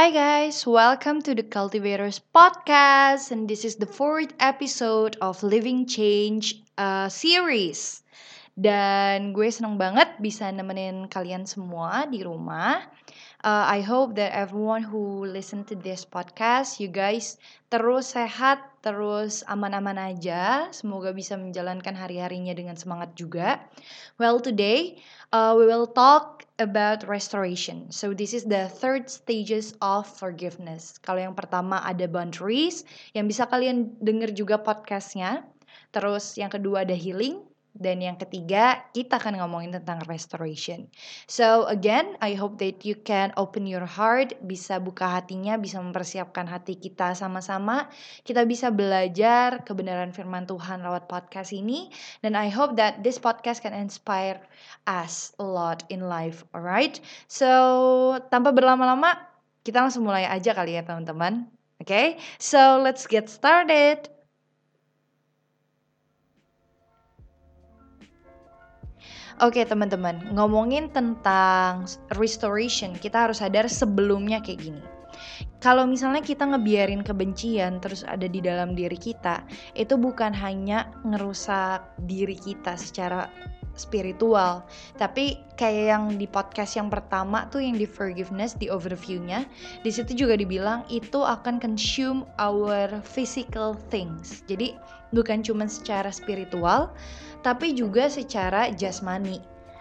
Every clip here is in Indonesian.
Hi guys, welcome to the Cultivators Podcast, and this is the fourth episode of Living Change uh, series. Dan gue seneng banget bisa nemenin kalian semua di rumah. Uh, I hope that everyone who listen to this podcast, you guys terus sehat, terus aman-aman aja. Semoga bisa menjalankan hari-harinya dengan semangat juga. Well, today uh, we will talk about restoration. So this is the third stages of forgiveness. Kalau yang pertama ada boundaries, yang bisa kalian denger juga podcastnya. Terus yang kedua ada healing, dan yang ketiga, kita akan ngomongin tentang restoration. So again, I hope that you can open your heart, bisa buka hatinya, bisa mempersiapkan hati kita sama-sama. Kita bisa belajar kebenaran firman Tuhan lewat podcast ini. Dan I hope that this podcast can inspire us a lot in life, alright? So, tanpa berlama-lama, kita langsung mulai aja kali ya teman-teman. Oke, okay? so let's get started. Oke teman-teman, ngomongin tentang restoration, kita harus sadar sebelumnya kayak gini. Kalau misalnya kita ngebiarin kebencian terus ada di dalam diri kita, itu bukan hanya ngerusak diri kita secara spiritual, tapi kayak yang di podcast yang pertama tuh yang di forgiveness di overviewnya, di situ juga dibilang itu akan consume our physical things. Jadi bukan cuma secara spiritual, tapi juga secara jasmani.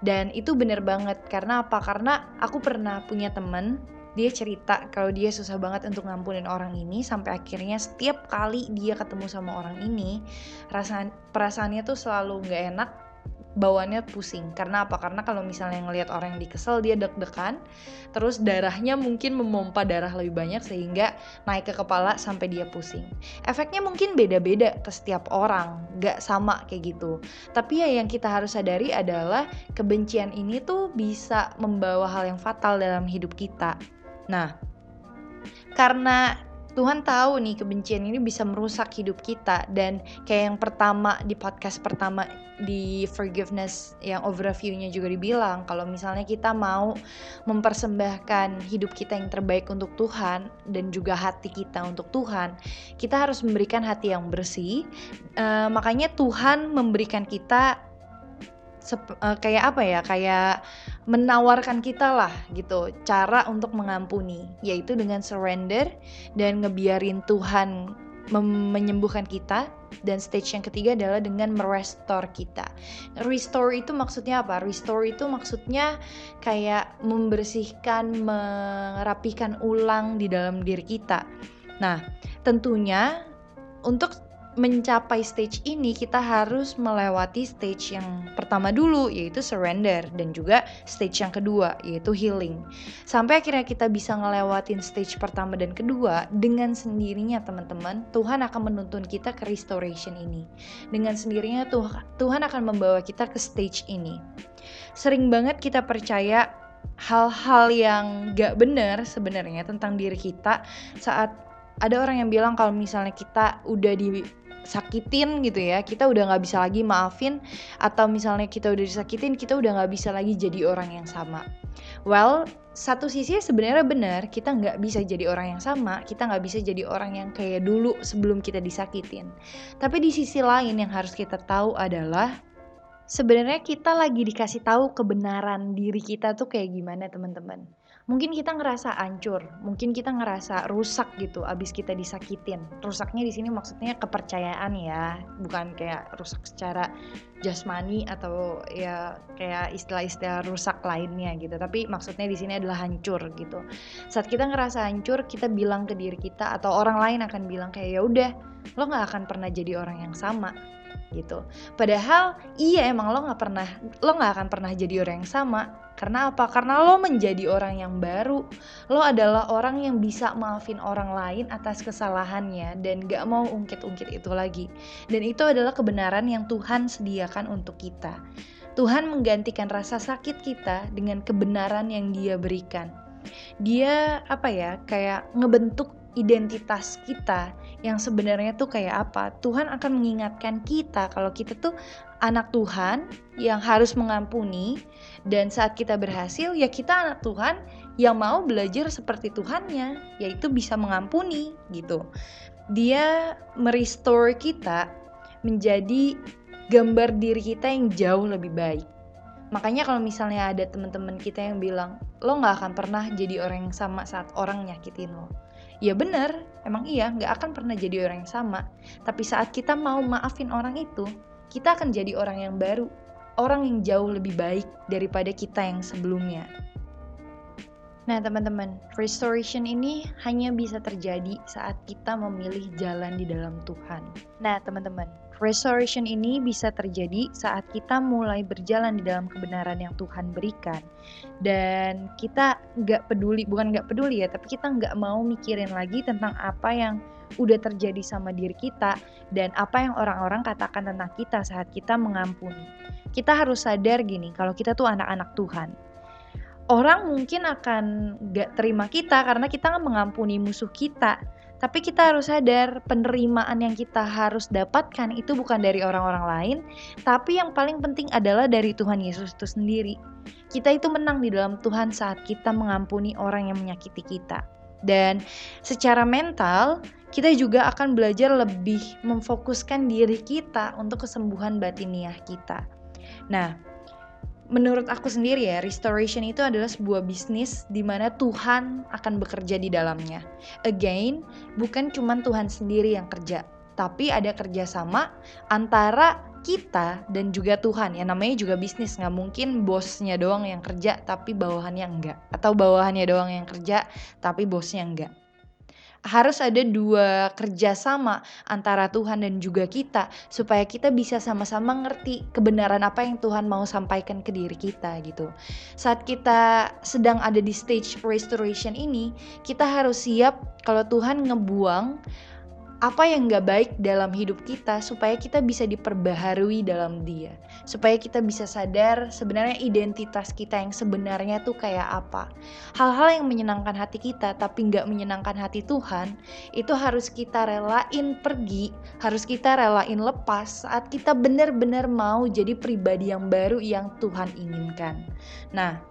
Dan itu bener banget karena apa? Karena aku pernah punya temen dia cerita kalau dia susah banget untuk ngampunin orang ini sampai akhirnya setiap kali dia ketemu sama orang ini perasaan perasaannya tuh selalu nggak enak bawaannya pusing. Karena apa? Karena kalau misalnya ngelihat orang yang dikesel dia deg-degan. Terus darahnya mungkin memompa darah lebih banyak sehingga naik ke kepala sampai dia pusing. Efeknya mungkin beda-beda ke setiap orang. Gak sama kayak gitu. Tapi ya yang kita harus sadari adalah kebencian ini tuh bisa membawa hal yang fatal dalam hidup kita. Nah karena Tuhan tahu nih kebencian ini bisa merusak hidup kita. Dan kayak yang pertama di podcast pertama di forgiveness yang overviewnya juga dibilang kalau misalnya kita mau mempersembahkan hidup kita yang terbaik untuk Tuhan dan juga hati kita untuk Tuhan kita harus memberikan hati yang bersih. Uh, makanya Tuhan memberikan kita uh, kayak apa ya kayak menawarkan kita lah gitu cara untuk mengampuni yaitu dengan surrender dan ngebiarin Tuhan menyembuhkan kita dan stage yang ketiga adalah dengan merestore kita. Restore itu maksudnya apa? Restore itu maksudnya kayak membersihkan, merapikan ulang di dalam diri kita. Nah, tentunya untuk mencapai stage ini kita harus melewati stage yang pertama dulu yaitu surrender dan juga stage yang kedua yaitu healing. Sampai akhirnya kita bisa ngelewatin stage pertama dan kedua dengan sendirinya teman-teman Tuhan akan menuntun kita ke restoration ini. Dengan sendirinya Tuhan akan membawa kita ke stage ini. Sering banget kita percaya hal-hal yang gak benar sebenarnya tentang diri kita saat ada orang yang bilang kalau misalnya kita udah di sakitin gitu ya. Kita udah nggak bisa lagi maafin atau misalnya kita udah disakitin kita udah nggak bisa lagi jadi orang yang sama. Well satu sisi sebenarnya benar kita nggak bisa jadi orang yang sama kita nggak bisa jadi orang yang kayak dulu sebelum kita disakitin. Tapi di sisi lain yang harus kita tahu adalah sebenarnya kita lagi dikasih tahu kebenaran diri kita tuh kayak gimana teman-teman mungkin kita ngerasa hancur, mungkin kita ngerasa rusak gitu abis kita disakitin. Rusaknya di sini maksudnya kepercayaan ya, bukan kayak rusak secara jasmani atau ya kayak istilah-istilah rusak lainnya gitu. Tapi maksudnya di sini adalah hancur gitu. Saat kita ngerasa hancur, kita bilang ke diri kita atau orang lain akan bilang kayak ya udah, lo nggak akan pernah jadi orang yang sama gitu. Padahal iya emang lo nggak pernah, lo nggak akan pernah jadi orang yang sama karena apa? Karena lo menjadi orang yang baru. Lo adalah orang yang bisa maafin orang lain atas kesalahannya dan gak mau ungkit-ungkit itu lagi. Dan itu adalah kebenaran yang Tuhan sediakan untuk kita. Tuhan menggantikan rasa sakit kita dengan kebenaran yang Dia berikan. Dia apa ya? Kayak ngebentuk identitas kita yang sebenarnya tuh kayak apa. Tuhan akan mengingatkan kita kalau kita tuh anak Tuhan yang harus mengampuni dan saat kita berhasil ya kita anak Tuhan yang mau belajar seperti Tuhannya yaitu bisa mengampuni gitu. Dia merestore kita menjadi gambar diri kita yang jauh lebih baik. Makanya kalau misalnya ada teman-teman kita yang bilang, lo nggak akan pernah jadi orang yang sama saat orang nyakitin lo. Ya bener, emang iya nggak akan pernah jadi orang yang sama. Tapi saat kita mau maafin orang itu, kita akan jadi orang yang baru, orang yang jauh lebih baik daripada kita yang sebelumnya. Nah, teman-teman, restoration ini hanya bisa terjadi saat kita memilih jalan di dalam Tuhan. Nah, teman-teman, Restoration ini bisa terjadi saat kita mulai berjalan di dalam kebenaran yang Tuhan berikan dan kita nggak peduli, bukan nggak peduli ya, tapi kita nggak mau mikirin lagi tentang apa yang udah terjadi sama diri kita dan apa yang orang-orang katakan tentang kita saat kita mengampuni. Kita harus sadar gini, kalau kita tuh anak-anak Tuhan. Orang mungkin akan gak terima kita karena kita nggak mengampuni musuh kita tapi kita harus sadar penerimaan yang kita harus dapatkan itu bukan dari orang-orang lain, tapi yang paling penting adalah dari Tuhan Yesus itu sendiri. Kita itu menang di dalam Tuhan saat kita mengampuni orang yang menyakiti kita. Dan secara mental, kita juga akan belajar lebih memfokuskan diri kita untuk kesembuhan batiniah kita. Nah, menurut aku sendiri ya, restoration itu adalah sebuah bisnis di mana Tuhan akan bekerja di dalamnya. Again, bukan cuma Tuhan sendiri yang kerja, tapi ada kerjasama antara kita dan juga Tuhan. Ya namanya juga bisnis, nggak mungkin bosnya doang yang kerja tapi bawahannya enggak. Atau bawahannya doang yang kerja tapi bosnya enggak harus ada dua kerjasama antara Tuhan dan juga kita supaya kita bisa sama-sama ngerti kebenaran apa yang Tuhan mau sampaikan ke diri kita gitu. Saat kita sedang ada di stage restoration ini, kita harus siap kalau Tuhan ngebuang apa yang gak baik dalam hidup kita supaya kita bisa diperbaharui dalam dia. Supaya kita bisa sadar sebenarnya identitas kita yang sebenarnya tuh kayak apa. Hal-hal yang menyenangkan hati kita tapi gak menyenangkan hati Tuhan itu harus kita relain pergi harus kita relain lepas saat kita benar-benar mau jadi pribadi yang baru yang Tuhan inginkan. Nah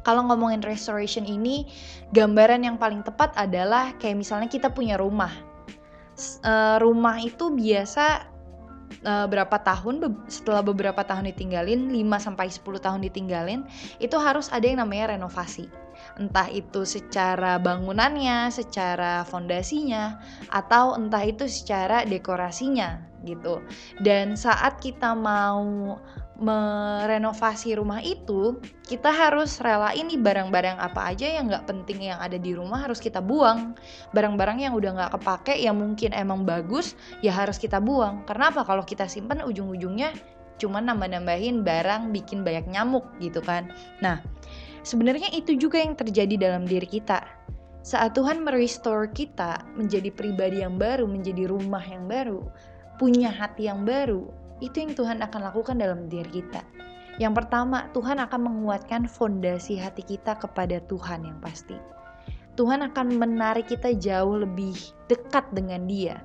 kalau ngomongin restoration ini, gambaran yang paling tepat adalah kayak misalnya kita punya rumah uh, rumah itu biasa uh, berapa tahun setelah beberapa tahun ditinggalin 5 sampai 10 tahun ditinggalin itu harus ada yang namanya renovasi entah itu secara bangunannya, secara fondasinya atau entah itu secara dekorasinya gitu. Dan saat kita mau merenovasi rumah itu, kita harus relain nih barang-barang apa aja yang nggak penting yang ada di rumah harus kita buang. Barang-barang yang udah nggak kepake yang mungkin emang bagus ya harus kita buang. Karena apa? Kalau kita simpan ujung-ujungnya cuma nambah-nambahin barang bikin banyak nyamuk gitu kan. Nah, sebenarnya itu juga yang terjadi dalam diri kita. Saat Tuhan merestore kita menjadi pribadi yang baru, menjadi rumah yang baru, punya hati yang baru, itu yang Tuhan akan lakukan dalam diri kita. Yang pertama, Tuhan akan menguatkan fondasi hati kita kepada Tuhan yang pasti. Tuhan akan menarik kita jauh lebih dekat dengan Dia.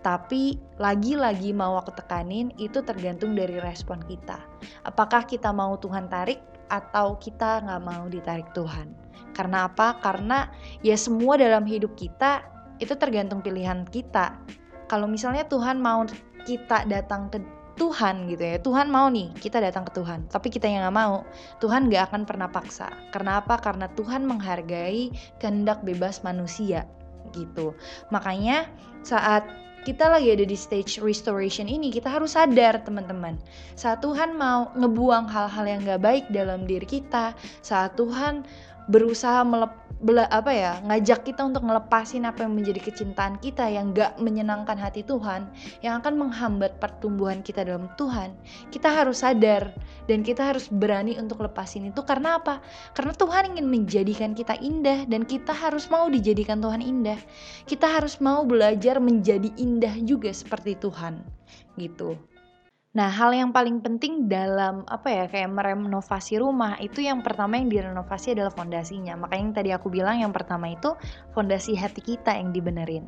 Tapi lagi-lagi mau aku tekanin itu tergantung dari respon kita. Apakah kita mau Tuhan tarik atau kita nggak mau ditarik Tuhan. Karena apa? Karena ya semua dalam hidup kita itu tergantung pilihan kita. Kalau misalnya Tuhan mau kita datang ke Tuhan gitu ya. Tuhan mau nih kita datang ke Tuhan tapi kita yang nggak mau. Tuhan gak akan pernah paksa. Karena apa? Karena Tuhan menghargai kehendak bebas manusia gitu. Makanya saat kita lagi ada di stage restoration ini kita harus sadar teman-teman. Saat Tuhan mau ngebuang hal-hal yang gak baik dalam diri kita saat Tuhan berusaha melep, bela, apa ya ngajak kita untuk ngelepasin apa yang menjadi kecintaan kita yang gak menyenangkan hati Tuhan yang akan menghambat pertumbuhan kita dalam Tuhan. Kita harus sadar dan kita harus berani untuk lepasin itu. Karena apa? Karena Tuhan ingin menjadikan kita indah dan kita harus mau dijadikan Tuhan indah. Kita harus mau belajar menjadi indah juga seperti Tuhan. Gitu Nah, hal yang paling penting dalam apa ya kayak merenovasi rumah itu yang pertama yang direnovasi adalah fondasinya. Makanya yang tadi aku bilang yang pertama itu fondasi hati kita yang dibenerin.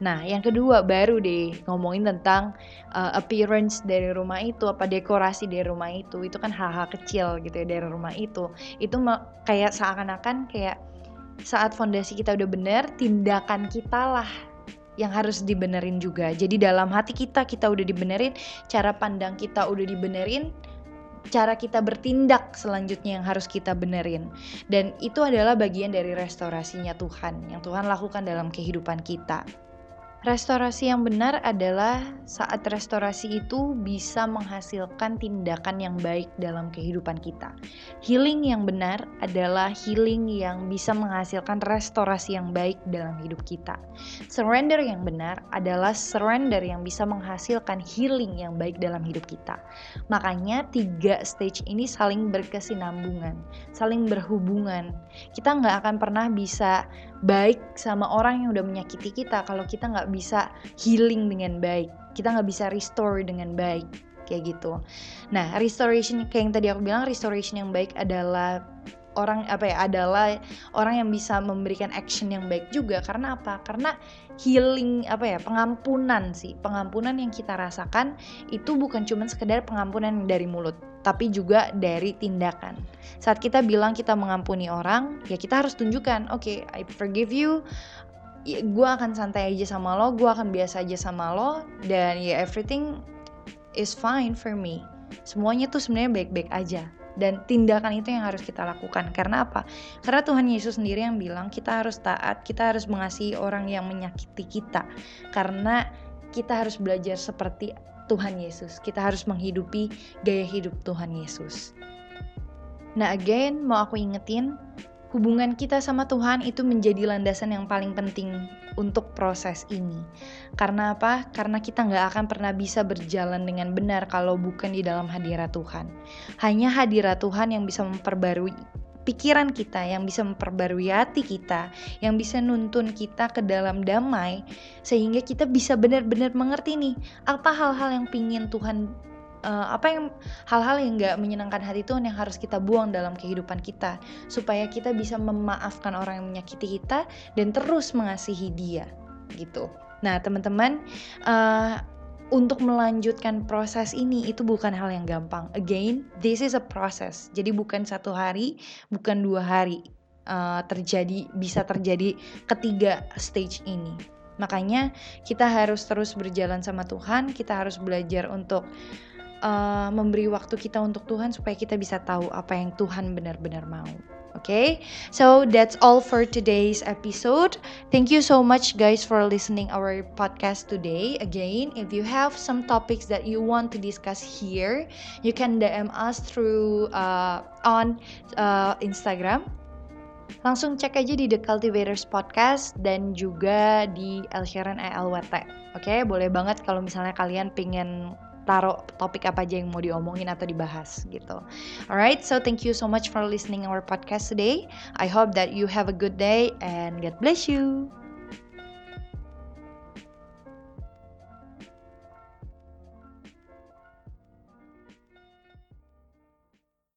Nah, yang kedua baru deh ngomongin tentang uh, appearance dari rumah itu, apa dekorasi dari rumah itu. Itu kan hal-hal kecil gitu ya dari rumah itu. Itu kayak seakan-akan kayak saat fondasi kita udah bener, tindakan kita lah yang harus dibenerin juga. Jadi dalam hati kita kita udah dibenerin, cara pandang kita udah dibenerin, cara kita bertindak selanjutnya yang harus kita benerin. Dan itu adalah bagian dari restorasinya Tuhan yang Tuhan lakukan dalam kehidupan kita. Restorasi yang benar adalah saat restorasi itu bisa menghasilkan tindakan yang baik dalam kehidupan kita. Healing yang benar adalah healing yang bisa menghasilkan restorasi yang baik dalam hidup kita. Surrender yang benar adalah surrender yang bisa menghasilkan healing yang baik dalam hidup kita. Makanya tiga stage ini saling berkesinambungan, saling berhubungan. Kita nggak akan pernah bisa baik sama orang yang udah menyakiti kita kalau kita nggak bisa healing dengan baik. Kita nggak bisa restore dengan baik kayak gitu. Nah restoration kayak yang tadi aku bilang restoration yang baik adalah orang apa ya adalah orang yang bisa memberikan action yang baik juga. Karena apa? Karena healing apa ya pengampunan sih. Pengampunan yang kita rasakan itu bukan cuma sekedar pengampunan dari mulut tapi juga dari tindakan. Saat kita bilang kita mengampuni orang ya kita harus tunjukkan oke okay, I forgive you ya, gue akan santai aja sama lo gue akan biasa aja sama lo dan ya everything is fine for me. Semuanya tuh sebenarnya baik-baik aja. Dan tindakan itu yang harus kita lakukan. Karena apa? Karena Tuhan Yesus sendiri yang bilang kita harus taat kita harus mengasihi orang yang menyakiti kita. Karena kita harus belajar seperti Tuhan Yesus. Kita harus menghidupi gaya hidup Tuhan Yesus. Nah again mau aku ingetin hubungan kita sama Tuhan itu menjadi landasan yang paling penting untuk proses ini. Karena apa? Karena kita nggak akan pernah bisa berjalan dengan benar kalau bukan di dalam hadirat Tuhan. Hanya hadirat Tuhan yang bisa memperbarui pikiran kita, yang bisa memperbarui hati kita, yang bisa nuntun kita ke dalam damai, sehingga kita bisa benar-benar mengerti nih apa hal-hal yang pingin Tuhan uh, apa yang hal-hal yang nggak menyenangkan hati Tuhan yang harus kita buang dalam kehidupan kita supaya kita bisa memaafkan orang yang menyakiti kita dan terus mengasihi dia gitu. Nah teman-teman uh, untuk melanjutkan proses ini itu bukan hal yang gampang. Again, this is a process. Jadi bukan satu hari, bukan dua hari uh, terjadi bisa terjadi ketiga stage ini. Makanya kita harus terus berjalan sama Tuhan, kita harus belajar untuk uh, memberi waktu kita untuk Tuhan supaya kita bisa tahu apa yang Tuhan benar-benar mau. Okay, so that's all for today's episode. Thank you so much, guys, for listening our podcast today. Again, if you have some topics that you want to discuss here, you can DM us through uh, on uh, Instagram. Langsung cek aja di The Cultivators Podcast dan juga di El Sharon ELWT. Oke, okay? boleh banget kalau misalnya kalian pengen taruh topik apa aja yang mau diomongin atau dibahas gitu. Alright, so thank you so much for listening our podcast today. I hope that you have a good day and God bless you.